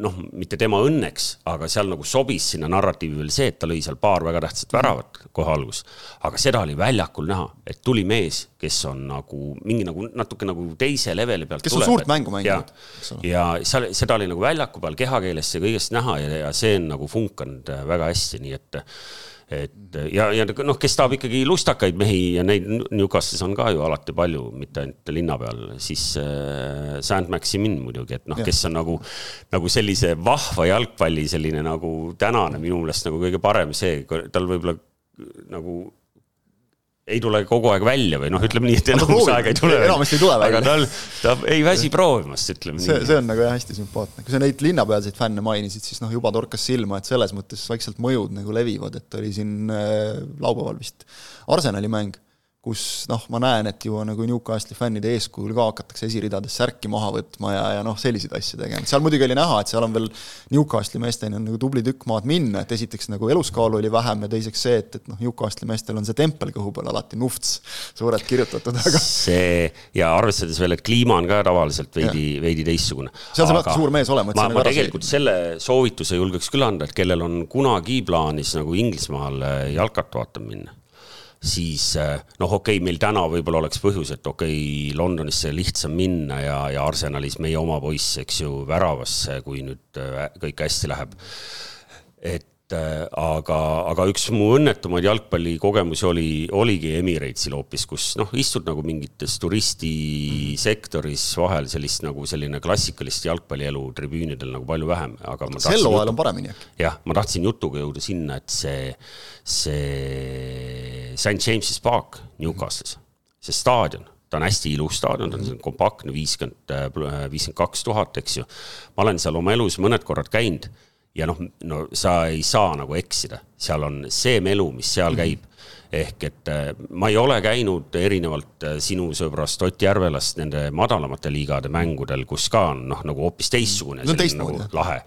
noh, mitte tema õnneks, aga seal nagu sobis sinna narratiivi veel see, et ta lõi seal paar väga tähtsat väravat kohe alguses. aga seda oli väljakul näha, et tuli mees, kes on nagu mingi nagu natuke nagu teise leveli pealt. kes tuleb, on suurt et, mängu mänginud. ja seal, seda oli nagu väljaku peal kehakeelest ja kõigest näha ja, ja see on nagu funkanud väga hästi, nii et et ja, ja noh, kes tahab ikkagi lustakaid mehi ja neid Newcastle'is on ka ju alati palju, mitte ainult linna peal, siis äh, Saint Maximin muidugi, et noh, kes on nagu, nagu sellise vahva jalgpalli selline nagu tänane minu meelest nagu kõige parem see, tal võib-olla nagu ei tule kogu aeg välja või noh, ütleme nii, et enamus aega ei tule. enamasti ei tule välja. aga tal, ta ei väsi proovimast, ütleme see, nii. see on nagu jah, hästi sümpaatne. kui sa neid linnapealseid fänne mainisid, siis noh, juba torkas silma, et selles mõttes vaikselt mõjud nagu levivad, et oli siin äh, laupäeval vist Arsenali mäng kus noh, ma näen, et juba nagu Newcastle'i fännide eeskujul ka hakatakse esiridades särki maha võtma ja, ja noh, selliseid asju tegema, seal muidugi oli näha, et seal on veel Newcastle'i meestel on nagu tubli tükk maad minna, et esiteks nagu eluskaalu oli vähem ja teiseks see, et, et noh, Newcastle'i meestel on see tempel kõhu peal alati nufts suurelt kirjutatud, aga see ja arvestades veel, et kliima on ka tavaliselt veidi, veidi teistsugune. seal sa peadki suur mees olema, et ma, ma tegelikult selle soovituse julgeks küll anda, et kellel on kunagi plaanis nagu Inglismaal jalkat vaatama minna siis eh, noh, okei okay,, meil täna võib-olla oleks põhjus, et okei okay,, Londonisse lihtsam minna ja, ja Arsenalis meie oma poiss, eks ju, väravasse, kui nüüd eh, kõik hästi läheb. et Äh, aga, aga üks mu õnnetumaid jalgpallikogemusi oli, oligi Emirates'il hoopis, kus noh, istud nagu mingites turistisektoris vahel sellist nagu selline klassikalist jalgpallielu tribüünidel nagu palju vähem, aga sel hooajal on paremini äkki? jah, ma tahtsin jutuga jõuda sinna, et see, see St James's Park Newcastle'is, see staadion ta on hästi ilus staadion, ta on kompaktne, viiskümmend, viiskümmend kaks tuhat, eks ju. ma olen seal oma elus mõned korrad käinud ja noh, no sa ei saa nagu eksida, seal on see melu, mis seal mhm. käib. ehk et äh, ma ei ole käinud erinevalt äh, sinu sõbrast Ott Järvelast nende madalamate liigade mängudel, kus ka on noh, nagu hoopis teistsugune no,, nagu lahe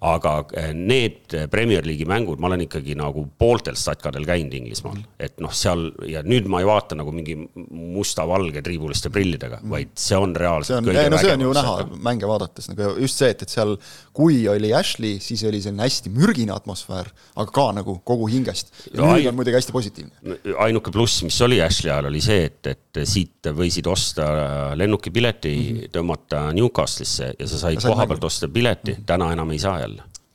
aga eh, need Premier League'i mängud, ma olen ikkagi nagu pooltel statkadel käinud Inglismaal mm., et noh, seal ja nüüd ma ei vaata nagu mingi musta-valge triibuliste prillidega mm., vaid see on reaalselt see on, kõige no see on ju näha mänge vaadates nagu just see, et, et seal kui oli Ashley, siis oli selline hästi mürgine atmosfäär, aga ka nagu kogu hingest. ja no, nüüd on muidugi hästi positiivne. ainuke pluss, mis oli Ashley ajal, oli see, et, et siit võisid osta lennukipileti mm, -hmm. tõmmata Newcastle'isse ja sa said koha pealt osta pileti mm, -hmm. täna enam ei saa jälle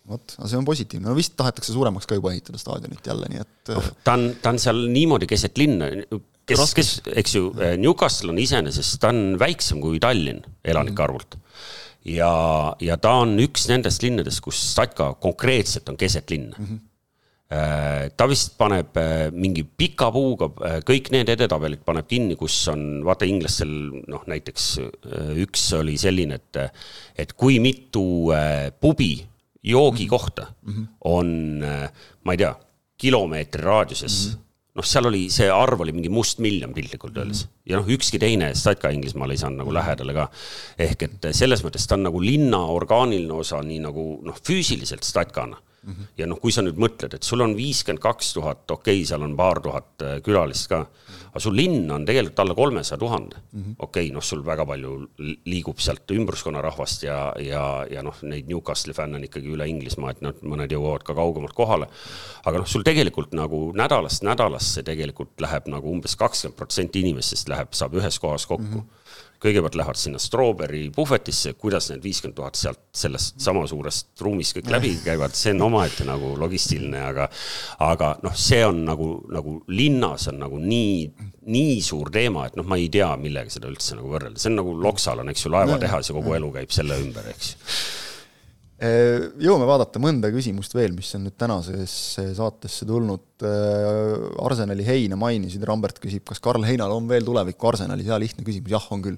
vot, aga see on positiivne, no vist tahetakse suuremaks ka juba ehitada staadionit jälle, nii et oh,. ta on, ta on seal niimoodi keset linna, kes, kes, eks ju, Newcastle on iseenesest, ta on väiksem kui Tallinn elanike arvult. ja, ja ta on üks nendest linnadest, kus Statka konkreetselt on keset linna mm. -hmm ta vist paneb äh, mingi pika puuga kõik need edetabelid paneb kinni, kus on, vaata inglastel noh, näiteks üks oli selline, et, et kui mitu pubi joogikohta mm -hmm. on, ma ei tea, kilomeetri raadiuses mm. -hmm noh, seal oli, see arv oli mingi mustmiljon piltlikult öeldes mm. -hmm. ja noh, ükski teine statka Inglismaal ei saanud nagu lähedale ka. ehk et selles mõttes ta on nagu linna orgaaniline osa, nii nagu noh, füüsiliselt statkana mm. -hmm. ja noh, kui sa nüüd mõtled, et sul on viiskümmend kaks tuhat, okei okay,, seal on paar tuhat äh, külalist ka mm. aga sul linn on tegelikult alla kolmesaja tuhande mm okei noh, sul väga palju liigub sealt ümbruskonna rahvast ja, ja, ja noh, neid Newcastle'i fänne on ikkagi üle Inglismaa, et nad, mõned jõuavad ka kaugemalt kohale. aga noh, sul tegelikult nagu nädalast nädalasse tegelikult läheb nagu umbes kakskümmend protsenti inimestest läheb, saab ühes kohas kokku mm. -hmm kõigepealt lähevad sinna Strawberry puhvetisse, kuidas need viiskümmend tuhat sealt sellest sama suurest ruumist kõik läbi käivad, see on omaette nagu logistiline, aga aga noh, see on nagu, nagu linnas on nagu nii, nii suur teema, et noh, ma ei tea, millega seda üldse nagu võrrelda, see on nagu Loksal on, eks ju, laevatehas ja kogu elu käib selle ümber, eks ju jõuame vaadata mõnda küsimust veel, mis on nüüd tänasesse saatesse tulnud. Äh, Arsenali Heina mainisid, Rambert küsib, kas Karl Heinal on veel tulevikku Arsenalis, hea lihtne küsimus, jah, on küll.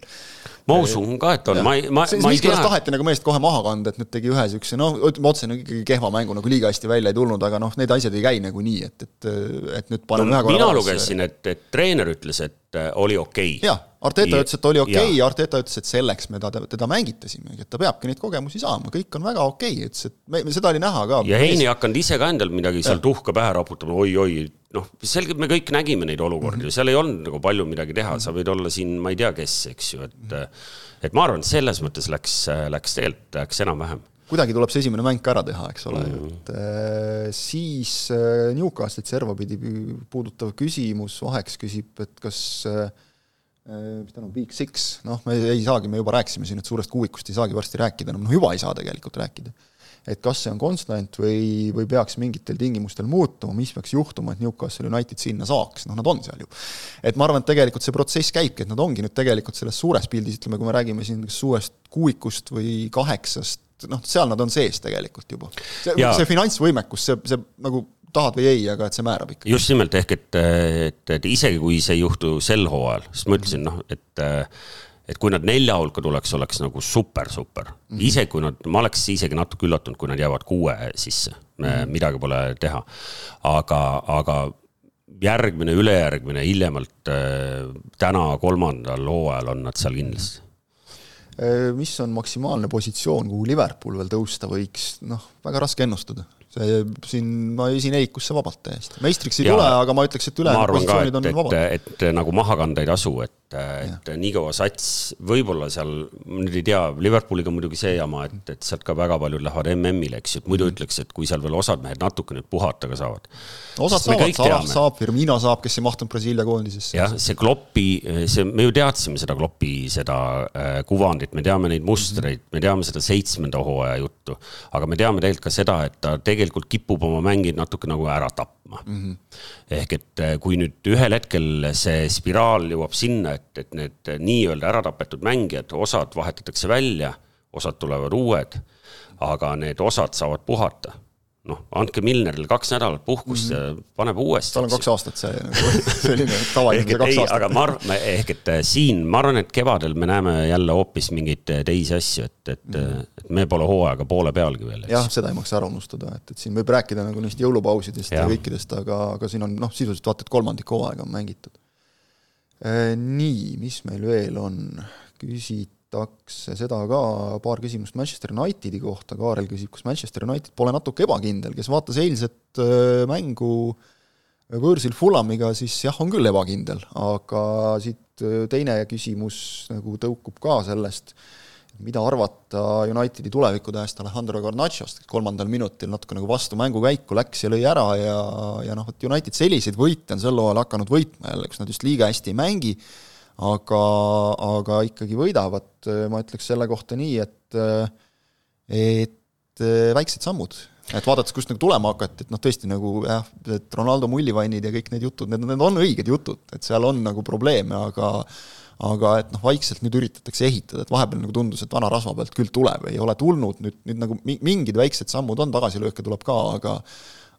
ma usun ka, et on, ma ei, ma, ma ei tea. taheti nagu meest kohe maha kanda, et nüüd tegi ühe niisuguse noh, ütleme otse nagu ikkagi kehva mängu, nagu liiga hästi välja ei tulnud, aga noh, need asjad ei käi nagunii, et, et, et nüüd paneme no, ühe korra mina lugesin, et, et treener ütles, et äh, oli okei okay.. jah Arteta ütles, et oli okei okay,, Arteta ütles, et selleks me ta, teda mängitasimegi, et ta peabki neid kogemusi saama, kõik on väga okei okay., ütles, et me, seda oli näha ka. ja Heini ei hakanud ise ka endal midagi seal tuhka pähe raputama oi,, oi-oi, noh, selgelt me kõik nägime neid olukordi mm, -hmm. seal ei olnud nagu palju midagi teha, sa võid olla siin, ma ei tea, kes, eks ju, et et ma arvan, et selles mõttes läks, läks tegelikult, läks enam-vähem kuidagi tuleb see esimene mäng ka ära teha, eks ole mm., et äh, siis äh, Newcastle'it servapidi puudutav küsimus, Vaheks küsib, et kas Äh, mis ta on, Big Six, noh, me ei saagi, me juba rääkisime siin, et suurest kuuikust ei saagi varsti rääkida enam, noh juba ei saa tegelikult rääkida. et kas see on konstant või, või peaks mingitel tingimustel muutuma, mis peaks juhtuma, et Newcastle United sinna saaks, noh nad on seal ju. et ma arvan, et tegelikult see protsess käibki, et nad ongi nüüd tegelikult selles suures pildis, ütleme, kui me räägime siin kas suurest kuuikust või kaheksast, noh, seal nad on sees tegelikult juba. see, see finantsvõimekus, see, see nagu tahad või ei, aga et see määrab ikka. just nimelt, ehk et, et, et isegi kui see ei juhtu sel hooajal, sest ma ütlesin noh, et et kui nad nelja hulka tuleks, oleks nagu super, super mm. -hmm. isegi kui nad, ma oleks isegi natuke üllatunud, kui nad jäävad kuue sisse mm, -hmm. midagi pole teha. aga, aga järgmine, ülejärgmine, hiljemalt äh, täna kolmandal hooajal on nad seal kindlasti mis on maksimaalne positsioon, kuhu Liverpool veel tõusta võiks, noh, väga raske ennustada siin, ma esin EIK-usse vabalt täiesti. meistriks ei ja, tule, aga ma ütleks, et ülejäänud positsioonid on vabad. et, et nagu maha kanda ei tasu, et et nii kaua sats, võib-olla seal, nüüd ei tea, Liverpooliga muidugi see jama, et, et sealt ka väga paljud lähevad MM-ile, eks ju, et muidu mm. ütleks, et kui seal veel osad mehed natuke nüüd puhata ka saavad. osad saavad, Salah saab, Firmino saab, kes ei mahtunud Brasiilia koondisesse. jah, see Kloppi, see, me ju teadsime seda Kloppi, seda äh, kuvandit, me teame neid mustreid mm, -hmm. me teame seda seitsmenda hooaja juttu, aga me teame tegelikult ka seda, et ta tegelikult kipub oma mängijaid natuke nagu ära tapma mm. -hmm. ehk et äh, kui nüüd ühel hetkel see spiraal jõuab sinna, et, et need nii-öelda ära tapetud mängijad, osad vahetatakse välja, osad tulevad uued, aga need osad saavad puhata noh, andke Milnerile kaks nädalat puhkust mm -hmm. paneb uuesti. tal on kaks aastat see nagu [laughs] selline tavaline kaks aastat. aga ma arvan, ehk et äh, siin, ma arvan, et kevadel me näeme jälle hoopis mingeid äh, teisi asju, et, et mm, -hmm. et me pole hooaega poole pealgi veel. jah, seda ei maksa ära unustada, et, et siin võib rääkida nagu neist jõulupausidest ja, ja kõikidest, aga, aga siin on noh, sisuliselt vaata, et kolmandik hooaega on mängitud. Nii, mis meil veel on, küsit-, küsitakse seda ka, paar küsimust Manchester Unitedi kohta, Kaarel küsib, kas Manchester United pole natuke ebakindel, kes vaatas eilset äh, mängu võõrsil Fulamiga, siis jah, on küll ebakindel, aga siit äh, teine küsimus nagu tõukub ka sellest, mida arvata Unitedi tulevikutähest Alejandro Garnachost, kolmandal minutil natuke nagu vastu mängukäiku läks ja lõi ära ja, ja noh, et United selliseid võite on sel hooajal hakanud võitma jälle, kus nad just liiga hästi ei mängi, aga, aga ikkagi võidavad, ma ütleks selle kohta nii, et et väiksed sammud, et vaadates, kust nagu tulema hakati, et noh, tõesti nagu jah, et Ronaldo mullivannid ja kõik need jutud, need, need on õiged jutud, et seal on nagu probleeme, aga aga et noh, vaikselt nüüd üritatakse ehitada, et vahepeal nagu tundus, et vana rasva pealt küll tuleb, ei ole tulnud, nüüd, nüüd nagu mingid väiksed sammud on, tagasilööke tuleb ka, aga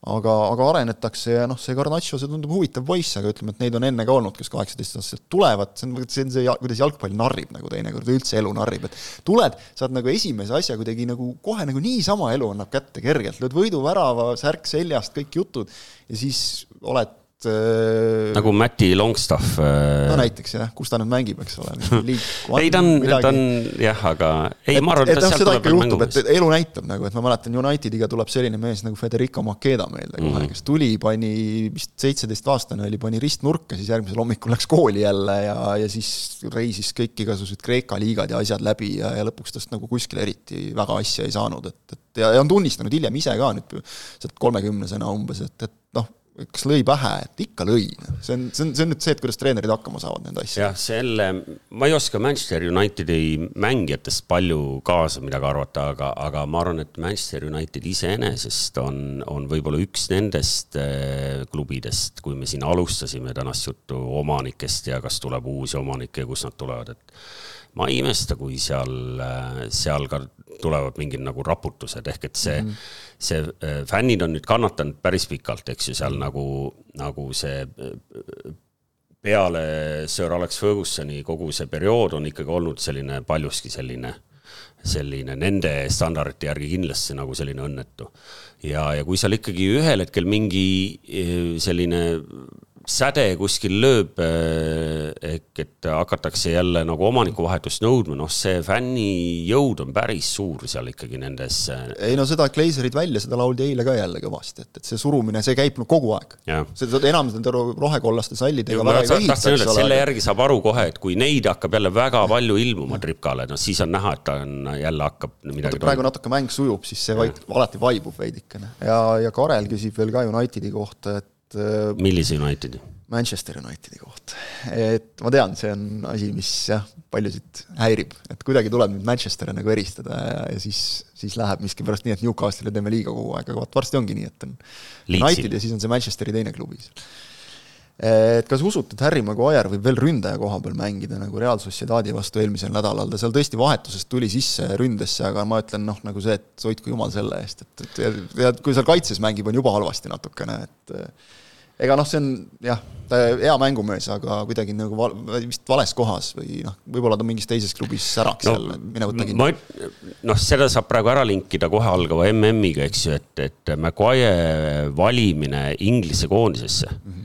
aga, aga arenetakse ja noh, see Garnacho, see tundub huvitav poiss, aga ütleme, et neid on enne ka olnud, kes kaheksateistaastaselt tulevad, see on, see on see, kuidas jalgpall narrib nagu teinekord, üldse elu narrib, et tuled, saad nagu esimese asja kuidagi nagu kohe nagu niisama elu annab kätte kergelt, lööd võiduvärava, särk seljast, kõik jutud ja siis oled äh, nagu Mati Longstaff äh.... no näiteks jah, kus ta nüüd mängib, eks ole. [laughs] ei, ta on, ta on jah, aga ei, ma arvan, et, et noh, seda ikka juhtub, et elu näitab nagu, et ma mäletan, Unitediga tuleb selline mees nagu Federico Makeda meelde kohe mm, -hmm. kes tuli, pani vist seitseteistaastane oli, pani ristnurka, siis järgmisel hommikul läks kooli jälle ja, ja siis reisis kõik igasugused Kreeka liigad ja asjad läbi ja, ja lõpuks tast nagu kuskile eriti väga asja ei saanud, et, et ja, ja on tunnistanud hiljem ise ka nüüd sealt kolmekümnesena umbes, et, et noh, kas lõi pähe, et ikka lõi, see on, see on, see on nüüd see, et kuidas treenerid hakkama saavad nende asjadega. jah, selle, ma ei oska Manchester Unitedi mängijatest palju kaasa midagi arvata, aga, aga ma arvan, et Manchester United iseenesest on, on võib-olla üks nendest äh, klubidest, kui me siin alustasime tänast juttu omanikest ja kas tuleb uusi omanikke ja kust nad tulevad, et ma ei imesta, kui seal, seal ka tulevad mingid nagu raputused, ehk et see mm, -hmm. See äh, fännid on nüüd kannatanud päris pikalt, eks ju, seal nagu, nagu see äh, peale Sir Alex Fergusoni kogu see periood on ikkagi olnud selline paljuski selline, selline nende standardite järgi kindlasti nagu selline õnnetu. ja, ja kui seal ikkagi ühel hetkel mingi äh, selline säde kuskil lööb, eh, ehk et hakatakse jälle nagu omanikuvahetust nõudma, noh, see fänni jõud on päris suur seal ikkagi nendes. Eh, ei no seda Glazerid välja, seda lauldi eile ka jälle kõvasti, et, et see surumine, see käib no kogu aeg. seda enam nende rohekollaste sallidega väga ei vehita, eks ole. selle järgi saab aru kohe, et kui neid hakkab jälle väga palju ilmuma tripkale, noh siis on näha, et ta on jälle hakkab midagi. praegu natuke mäng sujub, siis see vaid, alati vaibub veidikene ja, ja Karel küsib veel ka Unitedi kohta, et et äh, millise Unitedi? Manchester Unitedi kohta. et ma tean, see on asi, mis jah, paljusid häirib, et kuidagi tuleb nüüd Manchestere nagu eristada ja, ja siis, siis läheb miskipärast nii, et Newcastle'ile teeme liiga kogu aeg, aga vot varsti ongi nii, et on Leedsi. United ja siis on see Manchesteri teine klubi seal et kas usute, et Harry Maguire võib veel ründaja koha peal mängida nagu Real Sociedadi vastu eelmisel nädalal, ta seal tõesti vahetusest tuli sisse ründesse, aga ma ütlen noh, nagu see, et hoidku jumal selle eest, et, et ja, ja kui seal kaitses mängib, on juba halvasti natukene, et ega noh, see on jah, hea mängumees, aga kuidagi nagu val, vist vales kohas või noh, võib-olla ta mingis teises klubis säraks no, jälle, mine võta kinni. noh, seda saab praegu ära linkida kohe algava MM-iga, eks ju, et, et Maguire valimine Inglise koondisesse mm, -hmm.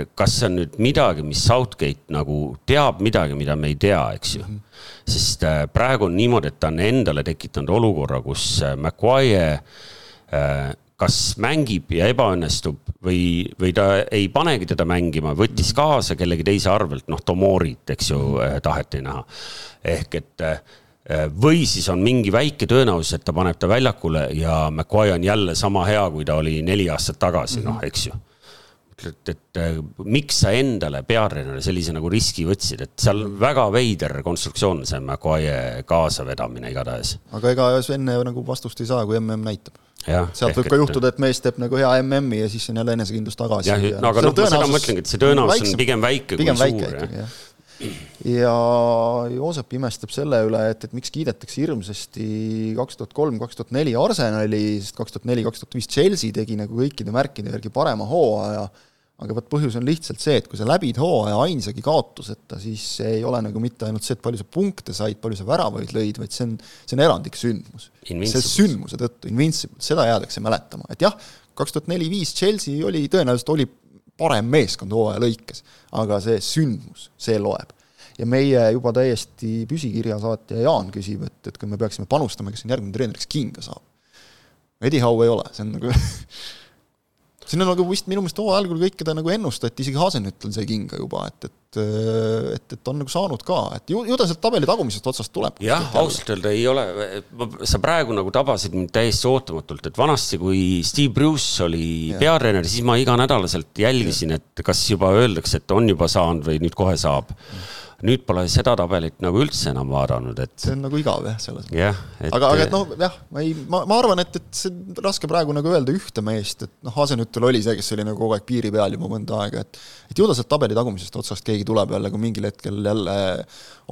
Et kas see on nüüd midagi, mis Southgate nagu teab midagi, mida me ei tea, eks ju mm. -hmm. sest äh, praegu on niimoodi, et ta on endale tekitanud olukorra, kus äh, Maguire äh, kas mängib ja ebaõnnestub või, või ta ei panegi teda mängima, võttis kaasa kellegi teise arvelt, noh, Tomorit, eks ju, eh, taheti näha. ehk et või siis on mingi väike tõenäosus, et ta paneb ta väljakule ja McCoy on jälle sama hea, kui ta oli neli aastat tagasi noh, eks ju et, et eh, miks sa endale peatreenerina sellise nagu riski võtsid, et seal väga veider konstruktsioon, see McCoy kaasavedamine igatahes. aga ega enne nagu vastust ei saa, kui mm näitab sealt võib ka juhtuda, et mees teeb nagu hea MM-i ja siis on jälle enesekindlus tagasi. jah, no aga noh, ma seda mõtlengi, et see tõenäosus on pigem väike pigem kui väike suur. jah ja Joosep imestab selle üle, et, et miks kiidetakse hirmsasti kaks tuhat kolm, kaks tuhat neli Arsenali, sest kaks tuhat neli, kaks tuhat viis Chelsea tegi nagu kõikide märkide järgi parema hooaja aga vot põhjus on lihtsalt see, et kui sa läbid hooaja ainsagi kaotuseta, siis see ei ole nagu mitte ainult see, et palju sa punkte said, palju sa väravaid lõid, vaid see on, see on erandlik sündmus. see sündmuse tõttu, Invincible, seda jäädakse mäletama, et jah, kaks tuhat neli-viis Chelsea oli, tõenäoliselt oli parem meeskond hooaja lõikes, aga see sündmus, see loeb. ja meie juba täiesti püsikirja saatja Jaan küsib, et, et kui me peaksime panustama, kes on järgmine treener, kes kinga saab. Eddie Howe ei ole, see on nagu [laughs] siin on nagu vist minu meelest hooaja algul kõike ta nagu ennustati, isegi Hasenhüttel sai kinga juba, et, et et, et on nagu saanud ka, et ju, ju ta sealt tabeli tagumisest otsast tuleb. jah, ausalt öelda ei ole, sa praegu nagu tabasid mind täiesti ootamatult, et vanasti, kui Steve Bruce oli ja. peatreener, siis ma iganädalaselt jälgisin, et kas juba öeldakse, et on juba saanud või nüüd kohe saab. Nüüd pole seda tabelit nagu üldse enam vaadanud, et. see on nagu igav jah, selles mõttes. jah, et. aga, aga et noh, jah, ma ei, ma, ma arvan, et, et see on raske praegu nagu öelda ühte meest, et noh, Hasenhüttel oli see, kes oli nagu kogu aeg piiri peal juba mõnda aega, et et ju ta sealt tabeli tagumisest otsast keegi tuleb jälle, kui mingil hetkel jälle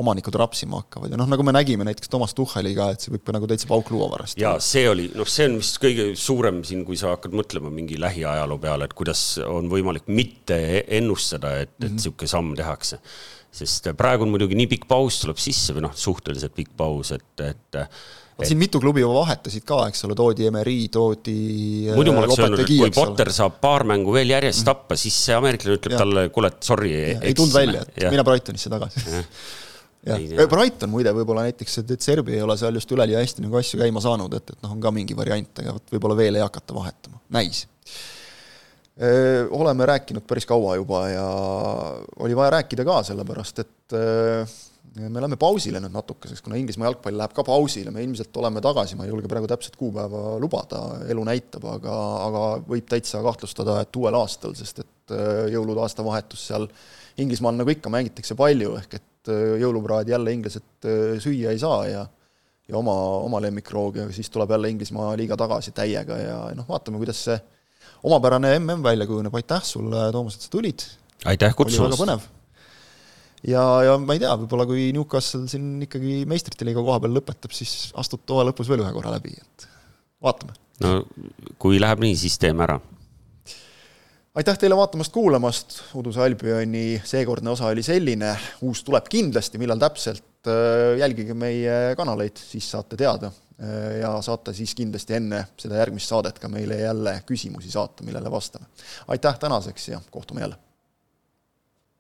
omanikud rapsima hakkavad ja noh, nagu me nägime näiteks Toomas Tuhheliga, et see võib ka nagu täitsa pauk luua varsti. jaa, see oli, noh, see on vist kõige suurem siin, kui sa hakkad mõtlema mingi lähiajaloo peale, et kuidas on võimalik mitte ennustada, et, et niisugune mm -hmm. samm tehakse sest praegu on muidugi nii pikk paus tuleb sisse või noh, suhteliselt pikk paus, et, et et siin mitu klubi juba vahetasid ka, eks ole, toodi Emery, toodi muidu ma oleks öelnud, et kui Potter saab paar mängu veel järjest mm. tappa, siis see ameeriklane ütleb ja. talle, kuule, et sorry. ei tulnud välja, et ja. mine Brightonisse tagasi jah, Brighton muide, võib-olla näiteks, et Serbi ei ole seal just üleliia hästi nagu asju käima saanud, et, et noh, on ka mingi variant, aga vot võib-olla veel ei hakata vahetama, näis oleme rääkinud päris kaua juba ja oli vaja rääkida ka, sellepärast et me läheme pausile nüüd natukeseks, kuna Inglismaa jalgpall läheb ka pausile, me ilmselt oleme tagasi, ma ei julge praegu täpset kuupäeva lubada, elu näitab, aga, aga võib täitsa kahtlustada, et uuel aastal, sest et jõulud, aastavahetus seal Inglismaal nagu ikka mängitakse palju, ehk et jõulupraadi jälle inglased süüa ei saa ja ja oma, oma lemmikroog ja siis tuleb jälle Inglismaa liiga tagasi täiega ja noh, vaatame, kuidas see omapärane mm välja kujuneb, aitäh sulle, Toomas, et sa tulid! aitäh kutsumast! ja, ja ma ei tea, võib-olla kui Newcastle siin ikkagi meistrite liiga koha peal lõpetab, siis astud toa lõpus veel ühe korra läbi, et vaatame. no kui läheb nii, siis teeme ära. aitäh teile vaatamast-kuulamast, Uduse Albioni seekordne osa oli selline, uus tuleb kindlasti, millal täpselt, äh, jälgige meie kanaleid, siis saate teada ja saate siis kindlasti enne seda järgmist saadet ka meile jälle küsimusi saata, millele vastame. aitäh tänaseks ja kohtume jälle!